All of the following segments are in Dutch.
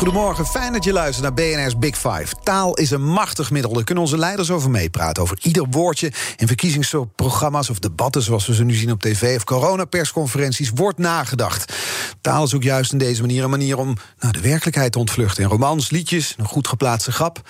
Goedemorgen, fijn dat je luistert naar BNR's Big Five. Taal is een machtig middel, daar kunnen onze leiders over meepraten. Over ieder woordje in verkiezingsprogramma's of debatten... zoals we ze nu zien op tv of coronapersconferenties, wordt nagedacht. Taal ook juist in deze manier een manier om nou, de werkelijkheid te ontvluchten. In romans, liedjes, een goed geplaatste grap.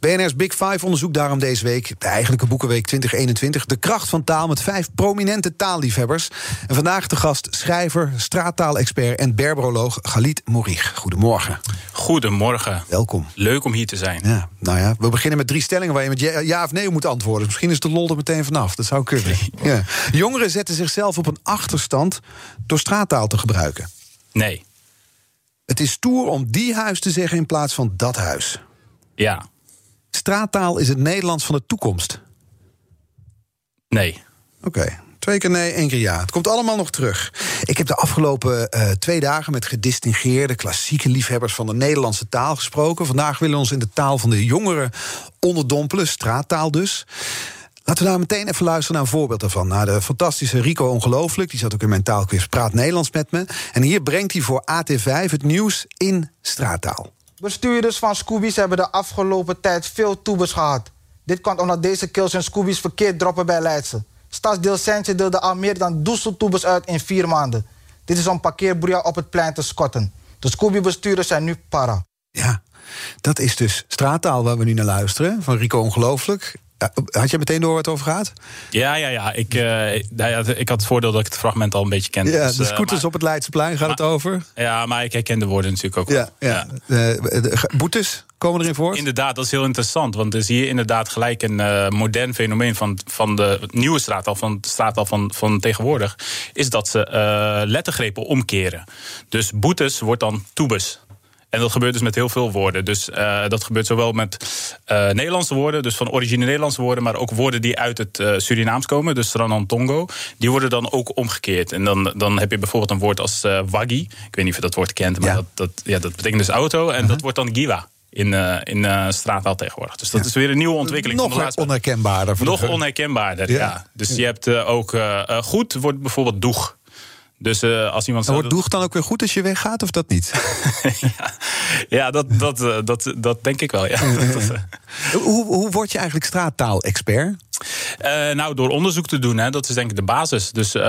BNR's Big Five onderzoekt daarom deze week... de eigenlijke Boekenweek 2021... de kracht van taal met vijf prominente taalliefhebbers. En vandaag de gast schrijver, straattaalexpert en berberoloog Galit Morich. Goedemorgen. Goedemorgen. Welkom. Leuk om hier te zijn. Ja, nou ja, we beginnen met drie stellingen waar je met ja, ja of nee moet antwoorden. Misschien is de lol er meteen vanaf. Dat zou kunnen. Ja. Jongeren zetten zichzelf op een achterstand door straattaal te gebruiken. Nee. Het is stoer om die huis te zeggen in plaats van dat huis. Ja. Straattaal is het Nederlands van de toekomst. Nee. Oké. Twee keer nee, één keer ja. Het komt allemaal nog terug. Ik heb de afgelopen uh, twee dagen met gedistingeerde klassieke liefhebbers van de Nederlandse taal gesproken. Vandaag willen we ons in de taal van de jongeren onderdompelen, straattaal dus. Laten we daar meteen even luisteren naar een voorbeeld daarvan. Naar de fantastische Rico Ongelooflijk. Die zat ook in mijn taalquiz Praat Nederlands met me. En hier brengt hij voor AT5 het nieuws in straattaal. Bestuurders van Scoobies hebben de afgelopen tijd veel toebers gehad. Dit kwam omdat deze kills en Scoobies verkeerd droppen bij Leidse. Stadsdeel Sentje deelde al meer dan duizend toebers uit in vier maanden. Dit is om parkeerbroeia op het plein te scotten. De Scooby-bestuurders zijn nu para. Ja, dat is dus straattaal waar we nu naar luisteren. Van Rico Ongelooflijk. Had je meteen door waar het over gaat? Ja, ja, ja. Ik, uh, ik had het voordeel dat ik het fragment al een beetje kende. Ja, dus, de scooters uh, maar, op het Leidseplein gaat maar, het over? Ja, maar ik herken de woorden natuurlijk ook ja, wel. Ja. ja. De, de, boetes komen erin voor? Inderdaad, dat is heel interessant. Want er is hier inderdaad gelijk een uh, modern fenomeen van, van de nieuwe straattaal, van de straattaal van, van tegenwoordig. Is dat ze lettergrepen omkeren. Dus boetes wordt dan toebes. En dat gebeurt dus met heel veel woorden. Dus uh, dat gebeurt zowel met uh, Nederlandse woorden, dus van originele Nederlandse woorden, maar ook woorden die uit het uh, Surinaams komen, dus Tongo. Die worden dan ook omgekeerd. En dan, dan heb je bijvoorbeeld een woord als waggi. Ik weet niet of je dat woord kent, maar ja. Dat, dat, ja, dat betekent dus auto. En -huh. dat wordt dan giwa in, uh, in uh, straattaal tegenwoordig. Dus dat ja. is weer een nieuwe ontwikkeling. Nog van de onherkenbaarder. Nog onherkenbaarder, ja. ja. Dus je hebt uh, ook goed, wordt bijvoorbeeld doeg. Dus uh, als iemand. Wordt doeg dan ook weer goed als je weggaat, of dat niet? ja, ja dat, dat, uh, dat, dat denk ik wel. Ja. hoe, hoe word je eigenlijk straattaal-expert? Uh, nou, door onderzoek te doen, hè, dat is denk ik de basis. Dus uh,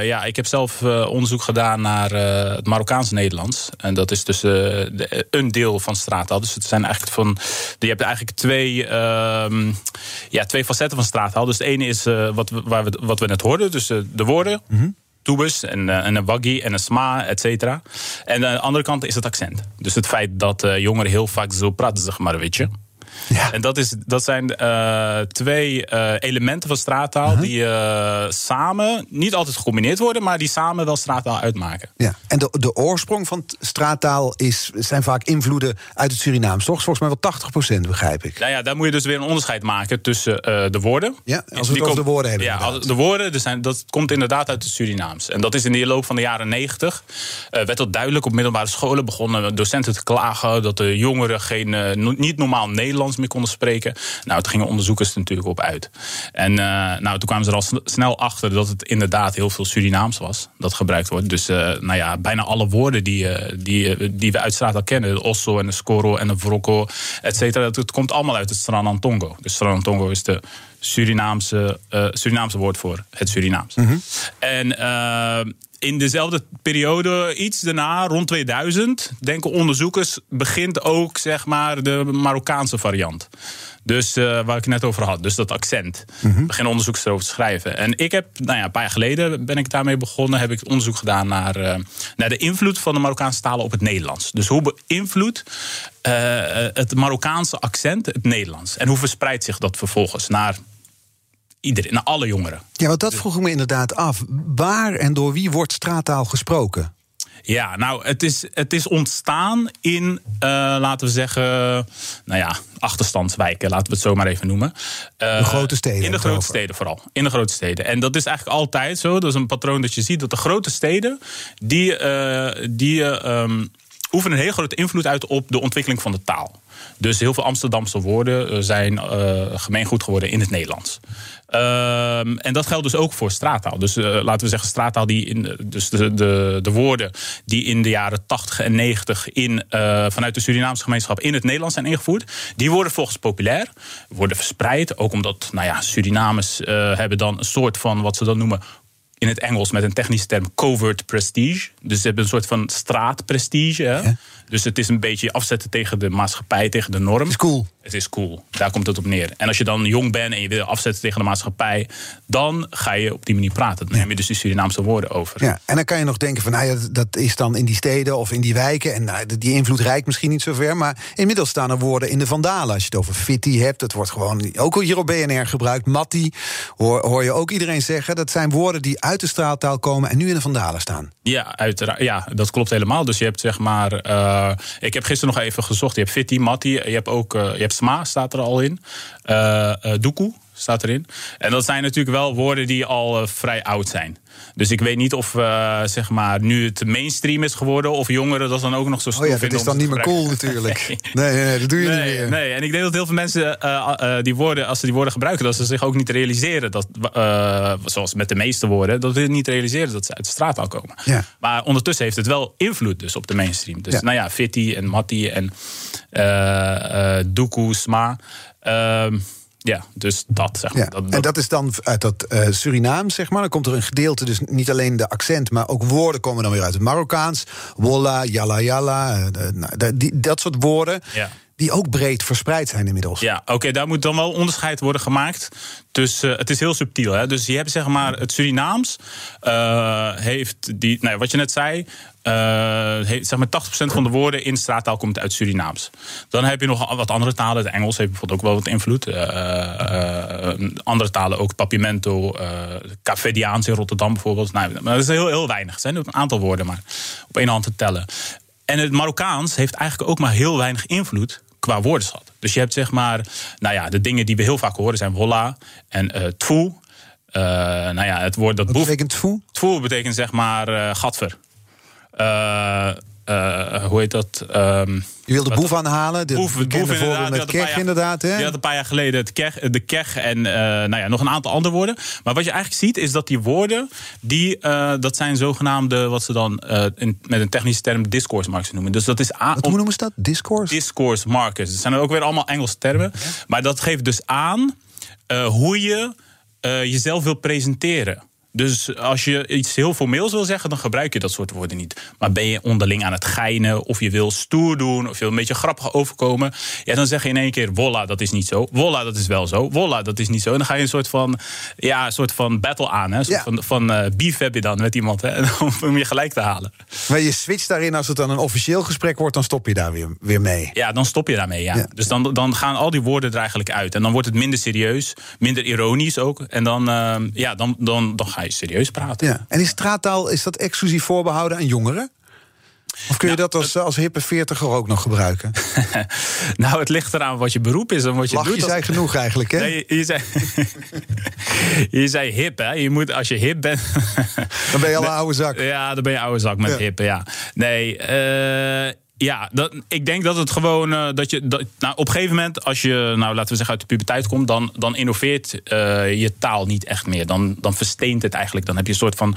ja, ik heb zelf uh, onderzoek gedaan naar het Marokkaanse Nederlands. En dat is dus de, een deel van straattaal. Dus het zijn eigenlijk van. Je hebt eigenlijk twee, uh, ja, twee facetten van straattaal. Dus het ene is wat, waar we, wat we net hoorden, dus de woorden. Mm -hmm toebus en, uh, en een waggy en een sma, et cetera. En aan de andere kant is het accent. Dus het feit dat uh, jongeren heel vaak zo praten, zeg maar, weet je. Ja. En dat, is, dat zijn uh, twee uh, elementen van straattaal uh -huh. die uh, samen, niet altijd gecombineerd worden, maar die samen wel straattaal uitmaken. Ja. En de, de oorsprong van straattaal is, zijn vaak invloeden uit het Surinaams, toch? Volgens mij wel 80%, begrijp ik. Nou ja, daar moet je dus weer een onderscheid maken tussen de woorden. Ja, als we het over de woorden hebben. Ja, de woorden, dus zijn, dat komt inderdaad uit het Surinaams. En dat is in de loop van de jaren 90, werd dat duidelijk op middelbare scholen begonnen docenten te klagen dat de jongeren geen, niet normaal Nederlands meer konden spreken. Nou, toen gingen onderzoekers er natuurlijk op uit. En uh, nou, toen kwamen ze er al snel achter dat het inderdaad heel veel Surinaams was dat gebruikt wordt. Dus uh, nou ja, bijna alle woorden die, uh, die, die we uit straat al kennen, de osso en de scoro en de vrokko, et cetera, dat, het komt allemaal uit het Sranantongo. Dus Sranantongo is de Surinaamse, Surinaamse woord voor het Surinaams. Mm -hmm. En in dezelfde periode, iets daarna, rond 2000, denken onderzoekers, begint ook zeg maar de Marokkaanse variant. Dus uh, waar ik het net over had, dus dat accent. Mm -hmm. Beginnen onderzoekers erover te schrijven. En ik heb, nou ja, een paar jaar geleden ben ik daarmee begonnen. Heb ik onderzoek gedaan naar, uh, naar de invloed van de Marokkaanse talen op het Nederlands. Dus hoe beïnvloedt uh, het Marokkaanse accent het Nederlands? En hoe verspreidt zich dat vervolgens naar iedereen, naar alle jongeren. Ja, want dat vroeg ik me inderdaad af. Waar en door wie wordt straattaal gesproken? Ja, nou, het is, het is ontstaan in, eh, laten we zeggen, nou ja, achterstandswijken, laten we het zo maar even noemen. Uh, de grote steden. In de grote steden vooral. In de grote steden. En dat is eigenlijk altijd zo. Dat is een patroon dat je ziet dat de grote steden, die, uh, die um, oefenen een heel grote invloed uit op de ontwikkeling van de taal. Dus heel veel Amsterdamse woorden zijn uh, gemeengoed geworden in het Nederlands. Um, en dat geldt dus ook voor straattaal. Dus uh, laten we zeggen, straattaal die in. Dus de, de, de woorden die in de jaren 80 en 90 in, vanuit de Surinaamse gemeenschap in het Nederlands zijn ingevoerd, die worden volgens populair, worden verspreid. Ook omdat, nou ja, Surinamers hebben dan een soort van wat ze dan noemen in het Engels met een technische term covert prestige. Dus ze hebben een soort van straatprestige. Ja. Dus het is een beetje afzetten tegen de maatschappij, tegen de norm. Het is cool. Het is cool. Daar komt het op neer. En als je dan jong bent en je wil afzetten tegen de maatschappij, dan ga je op die manier praten. Dan neem je dus de Surinaamse woorden over. Ja, en dan kan je nog denken van, nou ja, dat is dan in die steden of in die wijken. En nou, die invloed reikt misschien niet zo ver. Maar inmiddels staan er woorden in de vandalen. Als je het over fitty hebt, dat wordt gewoon ook hier op BNR gebruikt. Matti, hoor, hoor je ook iedereen zeggen. Dat zijn woorden die uit de straaltaal komen en nu in de vandalen staan. Ja, uiteraard. Ja, dat klopt helemaal. Dus je hebt zeg maar. Uh, ik heb gisteren nog even gezocht. Je hebt fitty, Matti. Je hebt ook. Uh, je hebt sma, staat er al in. Uh, doekoe staat erin. En dat zijn natuurlijk wel woorden die al vrij oud zijn. Dus ik weet niet of uh, zeg maar, nu het mainstream is geworden... of jongeren dat dan ook nog zo stoer oh ja, dat is dan niet meer cool natuurlijk. Nee. nee, nee, dat doe je nee, niet meer. Nee, en ik denk dat heel veel mensen uh, uh, die woorden... als ze die woorden gebruiken, dat ze zich ook niet realiseren... Dat, zoals met de meeste woorden, dat ze niet realiseren... dat ze uit de straat al komen. Ja. Maar ondertussen heeft het wel invloed dus op de mainstream. Dus Ja. nou ja, Fitty en Matti en Doekoe, Sma... ja, dus dat zeg maar. Ja. En dat is dan uit dat uh, Surinaam, zeg maar. Dan komt er een gedeelte, dus niet alleen de accent, maar ook woorden komen dan weer uit het Marokkaans. Wolla, yalla yalla, uh, nou, die, dat soort woorden. Ja. Die ook breed verspreid zijn inmiddels. Ja, oké, daar moet dan wel onderscheid worden gemaakt. Dus het is heel subtiel. Hè? Dus je hebt zeg maar het Surinaams uh, heeft die, nou, wat je net zei. Heeft, zeg maar 80% van de woorden in straattaal komt uit Surinaams. Dan heb je nog wat andere talen. Het Engels heeft bijvoorbeeld ook wel wat invloed. Andere talen ook Papimento, Cafediaans in Rotterdam bijvoorbeeld. Nou, maar dat is heel, heel weinig. Het zijn een aantal woorden maar op één hand te tellen. En het Marokkaans heeft eigenlijk ook maar heel weinig invloed qua woordenschat. Dus je hebt zeg maar, nou ja, de dingen die we heel vaak horen zijn wolla en uh. Uh, nou ja, het woord dat Wat betekent tfu? Tfu betekent zeg maar uh, gatver. Uh, hoe heet dat? Um, je wil de boef aanhalen. De boef, boef inderdaad. Met keg, jaar, inderdaad. Hè? Je had een paar jaar geleden het de keg en uh, nou ja, nog een aantal andere woorden. Maar wat je eigenlijk ziet is dat die woorden, die, uh, dat zijn zogenaamde, wat ze dan uh, in, met een technische term discourse markers noemen. Dus dat is aan, wat, hoe noemen ze dat? Discourse? Discourse markers. Dat zijn ook weer allemaal Engelse termen. Maar dat geeft dus aan hoe je jezelf wil presenteren. Dus als je iets heel formeels wil zeggen, dan gebruik je dat soort woorden niet. Maar ben je onderling aan het geinen, of je wil stoer doen, of je wil een beetje grappig overkomen, ja, dan zeg je in één keer: Wolla, dat is niet zo. Wolla, dat is wel zo. Wolla, dat is niet zo. En dan ga je een soort van, ja, een soort van battle aan. Hè? Een soort Ja. van, van uh, beef heb je dan met iemand, hè? om je gelijk te halen. Maar je switcht daarin, als het dan een officieel gesprek wordt, dan stop je daar weer, weer mee. Ja, dan stop je daarmee. Ja. Ja. Dus dan, dan gaan al die woorden er eigenlijk uit. En dan wordt het minder serieus, minder ironisch ook. En dan, uh, ja, dan, dan, dan ga je serieus praten. Ja. En is straattaal is dat exclusief voorbehouden aan jongeren? Of kun je Nou, dat als, als hippe veertiger ook nog gebruiken? nou, het ligt eraan wat je beroep is en wat je Lach doet. je als- zei genoeg eigenlijk, hè? Nee, je, je zei, je zei hip, hè? Je moet, als je hip bent. Dan ben je al een oude zak. Ja, dan ben je oude zak met Ja. hip, ja. Nee, eh, ja, ik denk dat het gewoon. eh, dat je, nou, op een gegeven moment, als je, nou, laten we zeggen, uit de puberteit komt, dan, dan innoveert eh, je taal niet echt meer. Dan, dan versteent het eigenlijk. Dan heb je een soort van.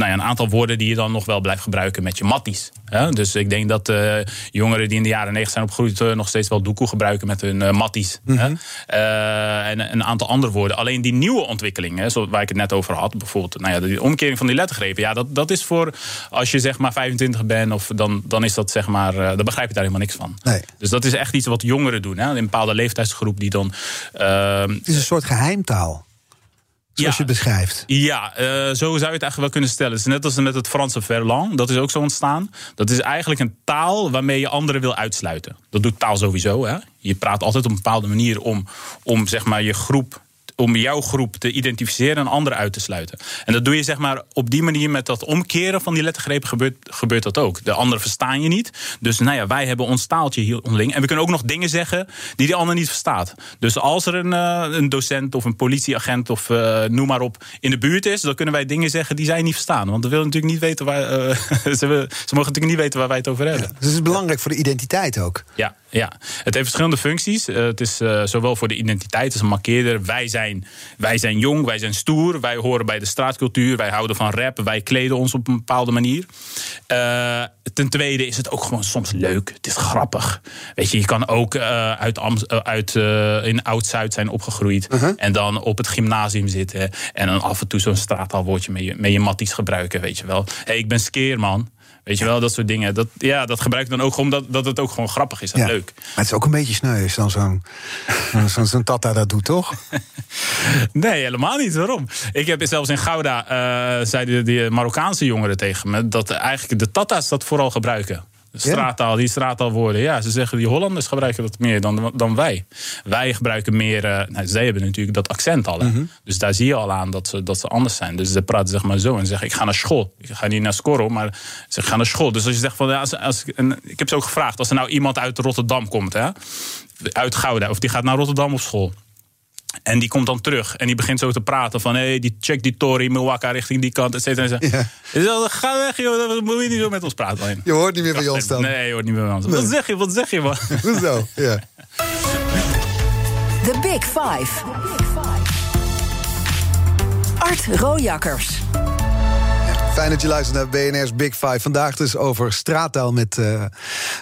Nou ja, een aantal woorden die je dan nog wel blijft gebruiken met je matties. Hè? Dus ik denk dat eh, jongeren die in de jaren 90 zijn opgegroeid... eh, nog steeds wel doekoe gebruiken met hun eh, matties. hè? Eh, en een aantal andere woorden. Alleen die nieuwe ontwikkelingen, hè, zo, waar ik het net over had... bijvoorbeeld nou ja, de omkering van die lettergrepen... Ja, dat, dat is voor als je zeg maar 25 bent... Of dan, dan is dat zeg maar... dan begrijp je daar helemaal niks van. Nee. Dus dat is echt iets wat jongeren doen. Hè? In een bepaalde leeftijdsgroep die dan... ehm, Het is een soort geheimtaal. Zoals Ja. je beschrijft. Ja, eh, zo zou je het eigenlijk wel kunnen stellen. Het is net als met het Franse verlan. Dat is ook zo ontstaan. Dat is eigenlijk een taal waarmee je anderen wil uitsluiten. Dat doet taal sowieso. Hè? Je praat altijd op een bepaalde manier om, om zeg maar, je groep om jouw groep te identificeren en anderen uit te sluiten. En dat doe je zeg maar op die manier met dat omkeren van die lettergrepen gebeurt, gebeurt dat ook. De anderen verstaan je niet. Dus nou ja, wij hebben ons taaltje hier onderling. En we kunnen ook nog dingen zeggen die de ander niet verstaat. Dus als er een, uh, een docent of een politieagent of uh, noem maar op in de buurt is, dan kunnen wij dingen zeggen die zij niet verstaan. Want we willen natuurlijk niet weten waar. Uh, ze, ze, mogen natuurlijk niet weten waar wij het over hebben. Ja, dus het is belangrijk voor de identiteit ook. Ja, ja. het heeft verschillende functies. het is zowel voor de identiteit als een markeerder. Wij zijn, wij zijn jong, wij zijn stoer, wij horen bij de straatcultuur, wij houden van rap, wij kleden ons op een bepaalde manier. ten tweede is het ook gewoon soms leuk. Het is grappig. Weet je, je kan ook uit, uit in Oud-Zuid zijn opgegroeid. Uh -huh. En dan op het gymnasium zitten. En dan af en toe zo'n straattaalwoordje met je, met je matties gebruiken, weet je wel. Hé, hey, ik ben skeerman. Weet je wel, dat soort dingen. Dat, ja, dat gebruik ik dan ook omdat dat het ook gewoon grappig is en ja. leuk. Maar het is ook een beetje sneu als dan zo'n zo zo tata dat doet, toch? nee, helemaal niet. Waarom? Ik heb zelfs in Gouda, uh, zeiden die Marokkaanse jongeren tegen me... dat eigenlijk de tata's dat vooral gebruiken. Straattaal, die straattaalwoorden. Ja, ze zeggen die Hollanders gebruiken dat meer dan, dan wij. Wij gebruiken meer. Uh, nou, zij hebben natuurlijk dat accent al. Mm -hmm. Dus daar zie je al aan dat ze, dat ze anders zijn. Dus ze praten zeg maar zo en zeggen: Ik ga naar school. Ik ga niet naar Scorro, maar ze gaan naar school. Dus als je zegt van. Ja, als, als, en ik heb ze ook gevraagd: als er nou iemand uit Rotterdam komt, hè, uit Gouda, of die gaat naar Rotterdam op school. En die komt dan terug en die begint zo te praten van... hé, hey, die check die Tory, Milwaukee richting die kant, et cetera. Ja. Ga weg, joh, dan moet je niet zo met ons praten. Alleen. Je hoort niet meer bij ons dan. Nee, je hoort niet meer bij ons. Nee. Wat zeg je, wat zeg je, man? Hoezo, ja. The Big Five. Art Rojakkers. Fijn dat je luistert naar BNR's Big Five. Vandaag dus over straattaal met uh,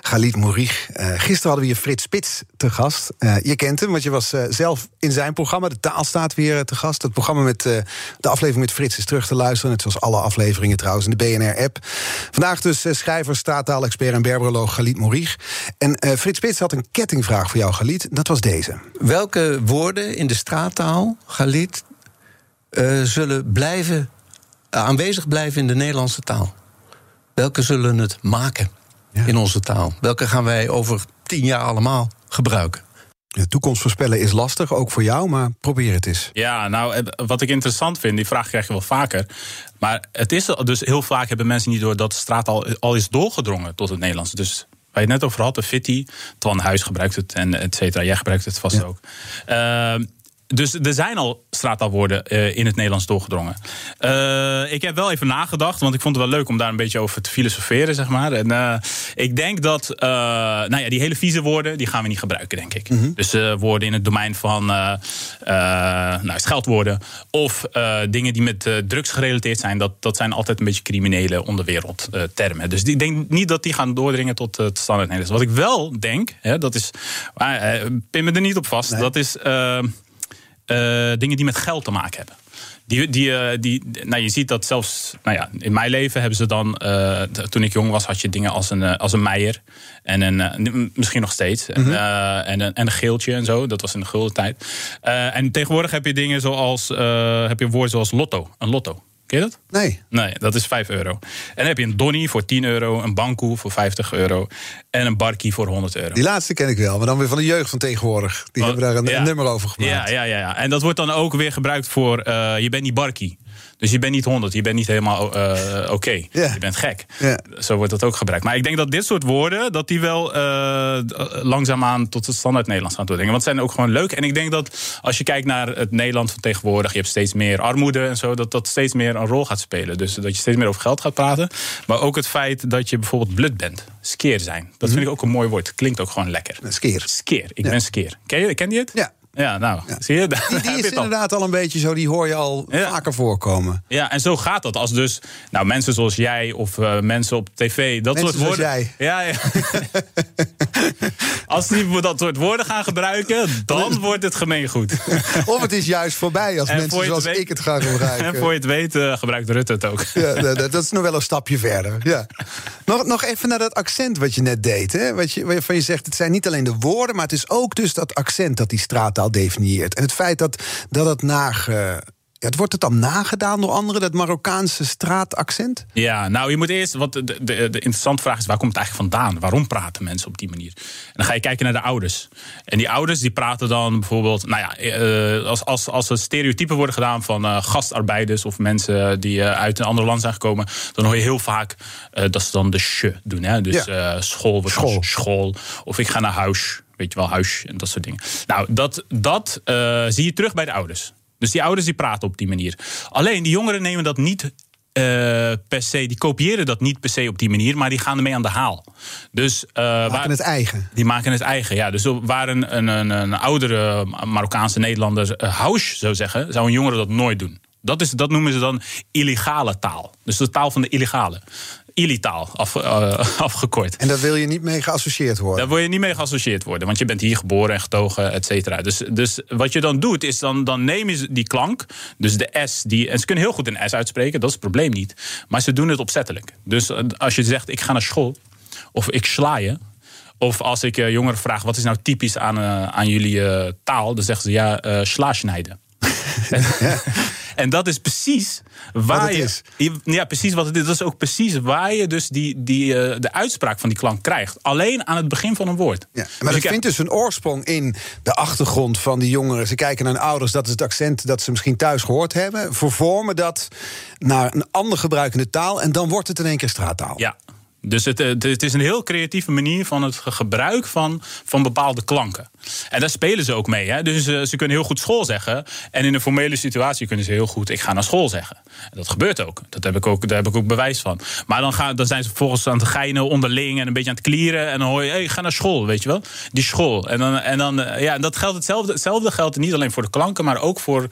Galit Mourich. Uh, gisteren hadden we hier Frits Spits te gast. Uh, je kent hem, want je was zelf in zijn programma. De taal staat weer te gast. Het programma met de aflevering met Frits is terug te luisteren. Net zoals alle afleveringen trouwens in de BNR-app. Vandaag dus schrijver, straattaal-expert en berberoloog Galit Mourich. En Frits Spits had een kettingvraag voor jou, Galit. Dat was deze. Welke woorden in de straattaal, Galit, zullen blijven aanwezig blijven in de Nederlandse taal? Welke zullen het maken ja. in onze taal? Welke gaan wij over tien jaar allemaal gebruiken? De toekomst voorspellen is lastig, ook voor jou, maar probeer het eens. Ja, nou, wat ik interessant vind, die vraag krijg je wel vaker. Maar het is dus heel vaak hebben mensen niet door dat de straat al, al is doorgedrongen tot het Nederlands. Dus waar je het net over had, de Fitty, Twan Huis gebruikt het en et cetera. Jij gebruikt het vast ja. ook. Uh, dus er zijn al straattaalwoorden uh, in het Nederlands doorgedrongen. Uh, ik heb wel even nagedacht, want ik vond het wel leuk om daar een beetje over te filosoferen, zeg maar. En uh, ik denk dat, nou ja, die hele vieze woorden, die gaan we niet gebruiken, denk ik. Mm -hmm. Dus woorden in het domein van nou, scheldwoorden of dingen die met drugs gerelateerd zijn, dat, dat zijn altijd een beetje criminele onderwereldtermen. dus ik denk niet dat die gaan doordringen tot het standaard Nederlands. Wat ik wel denk, hè, dat is, pin me er niet op vast, nee. dat is. Uh, dingen die met geld te maken hebben. Die, die, uh, die, nou, je ziet dat zelfs nou ja, in mijn leven hebben ze dan. Uh, toen ik jong was, had je dingen als een, als een meijer. En een, misschien nog steeds. Mm -hmm. en, en, een, en een geeltje en zo. Dat was in de gulden tijd. en tegenwoordig heb je dingen zoals. heb je een woord zoals lotto. Een lotto. Ken je dat? Nee. Nee, dat is 5 euro. En dan heb je een Donny voor 10 euro, een Bankoe voor 50 euro en een Barkie voor 100 euro. Die laatste ken ik wel, maar dan weer van de jeugd van tegenwoordig. Die oh, hebben daar een, ja. nummer over gemaakt. Ja, ja, ja, ja. En dat wordt dan ook weer gebruikt voor uh, je bent niet Barkie. Dus je bent niet 100, je bent niet helemaal uh, oké. Okay. Yeah. Je bent gek. Yeah. Zo wordt dat ook gebruikt. Maar ik denk dat dit soort woorden, dat die wel uh, langzaamaan tot het standaard Nederlands gaan doordringen. Want het zijn ook gewoon leuk. En ik denk dat als je kijkt naar het Nederland van tegenwoordig, je hebt steeds meer armoede en zo, dat dat steeds meer een rol gaat spelen. Dus dat je steeds meer over geld gaat praten. Maar ook het feit dat je bijvoorbeeld blut bent. Skeer zijn. Dat vind ik ook een mooi woord. Klinkt ook gewoon lekker. Skeer. Skeer. Ik ja. ben skeer. Ken je, ken je het? Ja. Ja, nou, ja. zie je? Die, die is inderdaad al een beetje zo, die hoor je al ja. vaker voorkomen. Ja, en zo gaat dat. Als dus nou, mensen zoals jij of uh, mensen op tv dat mensen soort woorden. jij. Ja, ja. als die dat soort woorden gaan gebruiken, dan wordt het gemeengoed. of het is juist voorbij als en mensen zoals weet, ik het gaan gebruiken. En voor je het weet, uh, gebruikt Rutte het ook. ja, dat, dat, is nog wel een stapje verder. Ja. Nog, nog even naar dat accent wat je net deed. Hè? Wat je, waarvan je zegt, het zijn niet alleen de woorden, maar het is ook dus dat accent dat die straattaal definieert. En het feit dat, dat het nage, Ja, het wordt het dan nagedaan door anderen, dat Marokkaanse straataccent? Ja, nou, je moet eerst. Wat de, de, de interessante vraag is: waar komt het eigenlijk vandaan? Waarom praten mensen op die manier? En dan ga je kijken naar de ouders. En die ouders die praten dan bijvoorbeeld. Nou ja, eh, als, als, als er stereotypen worden gedaan van eh, gastarbeiders of mensen die eh, uit een ander land zijn gekomen, dan hoor je heel vaak dat ze dan de sh doen. Hè? Dus Ja. school wordt School. school. Of ik ga naar huis. Weet je wel, huis en dat soort dingen. Nou, dat, dat zie je terug bij de ouders. Dus die ouders die praten op die manier. Alleen die jongeren nemen dat niet eh, per se, die kopiëren dat niet per se op die manier, maar die gaan ermee aan de haal. Dus eh, Maken waar, het eigen. die maken het eigen. Ja, dus waar een, een, een, een oudere Marokkaanse Nederlander uh, house zou zeggen, zou een jongere dat nooit doen. Dat, is, dat noemen ze dan illegale taal. Dus de taal van de illegale. Ilitaal, af, uh, afgekort. En daar wil je niet mee geassocieerd worden? Daar wil je niet mee geassocieerd worden, want je bent hier geboren en getogen, et cetera. Dus, dus wat je dan doet, is dan, dan neem je die klank, dus de S, die, en ze kunnen heel goed een S uitspreken, dat is het probleem niet. Maar ze doen het opzettelijk. Dus als je zegt, ik ga naar school, of ik sla je, of als ik uh, jongeren vraag, wat is nou typisch aan, uh, aan jullie uh, taal, dan zeggen ze ja, uh, sla snijden. en, en dat is precies waar je. Is. Ja, precies wat het is. Dat is ook precies waar je dus die, die, uh, de uitspraak van die klank krijgt. Alleen aan het begin van een woord. Ja, maar dus dat vindt dus een oorsprong in de achtergrond van die jongeren. Ze kijken naar hun ouders, dat is het accent dat ze misschien thuis gehoord hebben. Vervormen dat naar een ander gebruikende taal. En dan wordt het in één keer straattaal. Ja. Dus het, het, is een heel creatieve manier van het gebruik van, van bepaalde klanken. En daar spelen ze ook mee. Hè? Dus uh, ze kunnen heel goed school zeggen. En in een formele situatie kunnen ze heel goed: ik ga naar school zeggen. En dat gebeurt ook. Dat heb ik ook. Daar heb ik ook bewijs van. Maar dan, gaan, dan zijn ze vervolgens aan het geinen onderling en een beetje aan het klieren. En dan hoor je: hey, ga naar school, weet je wel? Die school. En dan, en dan uh, ja, dat geldt hetzelfde. Hetzelfde geldt niet alleen voor de klanken, maar ook voor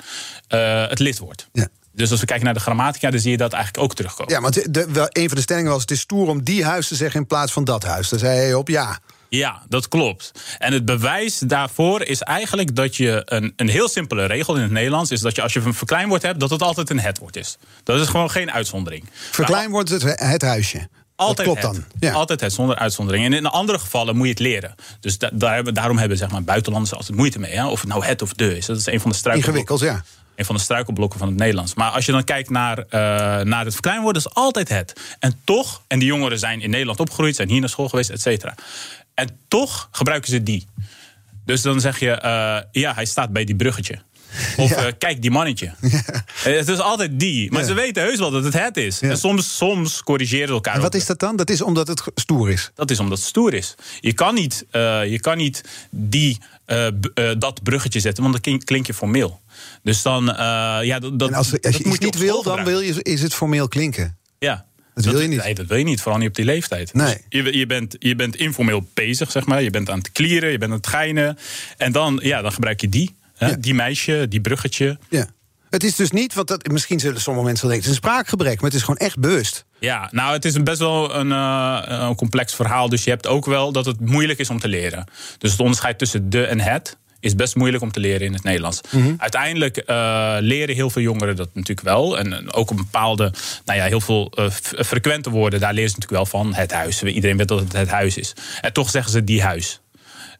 het lidwoord. Ja. Dus als we kijken naar de grammatica, dan zie je dat eigenlijk ook terugkomen. Ja, want de, een van de stellingen was: het is stoer om die huis te zeggen in plaats van dat huis. Daar zei hij op ja. Ja, dat klopt. En het bewijs daarvoor is eigenlijk dat je een, een heel simpele regel in het Nederlands is dat je als je een verkleinwoord hebt, dat het altijd een het-woord is. Dat is gewoon geen uitzondering. Verkleinwoord het, het huisje. Altijd dat klopt het. dan. Ja. Altijd het, zonder uitzondering. En in andere gevallen moet je het leren. Dus da daar, daarom hebben zeg maar, buitenlanders altijd moeite mee. Hè? Of het nou het of de is. Dat is een van de struikelblokken. Ingewikkeld, ja een van de struikelblokken van het Nederlands. Maar als je dan kijkt naar, uh, naar het verkleinwoord, is altijd het. En toch, en die jongeren zijn in Nederland opgegroeid, zijn hier naar school geweest, et cetera. En toch gebruiken ze die. Dus dan zeg je, uh, ja, hij staat bij die bruggetje. Of ja. uh, kijk, die mannetje. Ja. Het is altijd die. Maar ja. ze weten heus wel dat het het is. En soms, soms corrigeren ze elkaar. En wat ook. is dat dan? Dat is omdat het stoer is. Dat is omdat het stoer is. Je kan niet, uh, je kan niet die, uh, dat bruggetje zetten, want dan klink je formeel. Dus dan, uh, ja, dat, en als, je iets niet wil, dan wil je, is het formeel klinken. Ja. Dat, dat wil je niet. Nee, dat wil je niet, vooral niet op die leeftijd. Nee. Dus je, je, bent, je bent informeel bezig, zeg maar. Je bent aan het klieren, je bent aan het geinen. En dan, ja, dan gebruik je die. Hè? Ja. Die meisje, die bruggetje. Ja. Het is dus niet, want dat, misschien zullen sommige mensen denken... het is een spraakgebrek, maar het is gewoon echt bewust. Ja, nou, het is een best wel een, uh, een complex verhaal. Dus je hebt ook wel dat het moeilijk is om te leren. Dus het onderscheid tussen de en het is best moeilijk om te leren in het Nederlands. Mm -hmm. Uiteindelijk uh, leren heel veel jongeren dat natuurlijk wel. En ook een bepaalde, nou ja, heel veel uh, frequente woorden... daar leren ze natuurlijk wel van. Het huis, iedereen weet dat het het huis is. En toch zeggen ze die huis.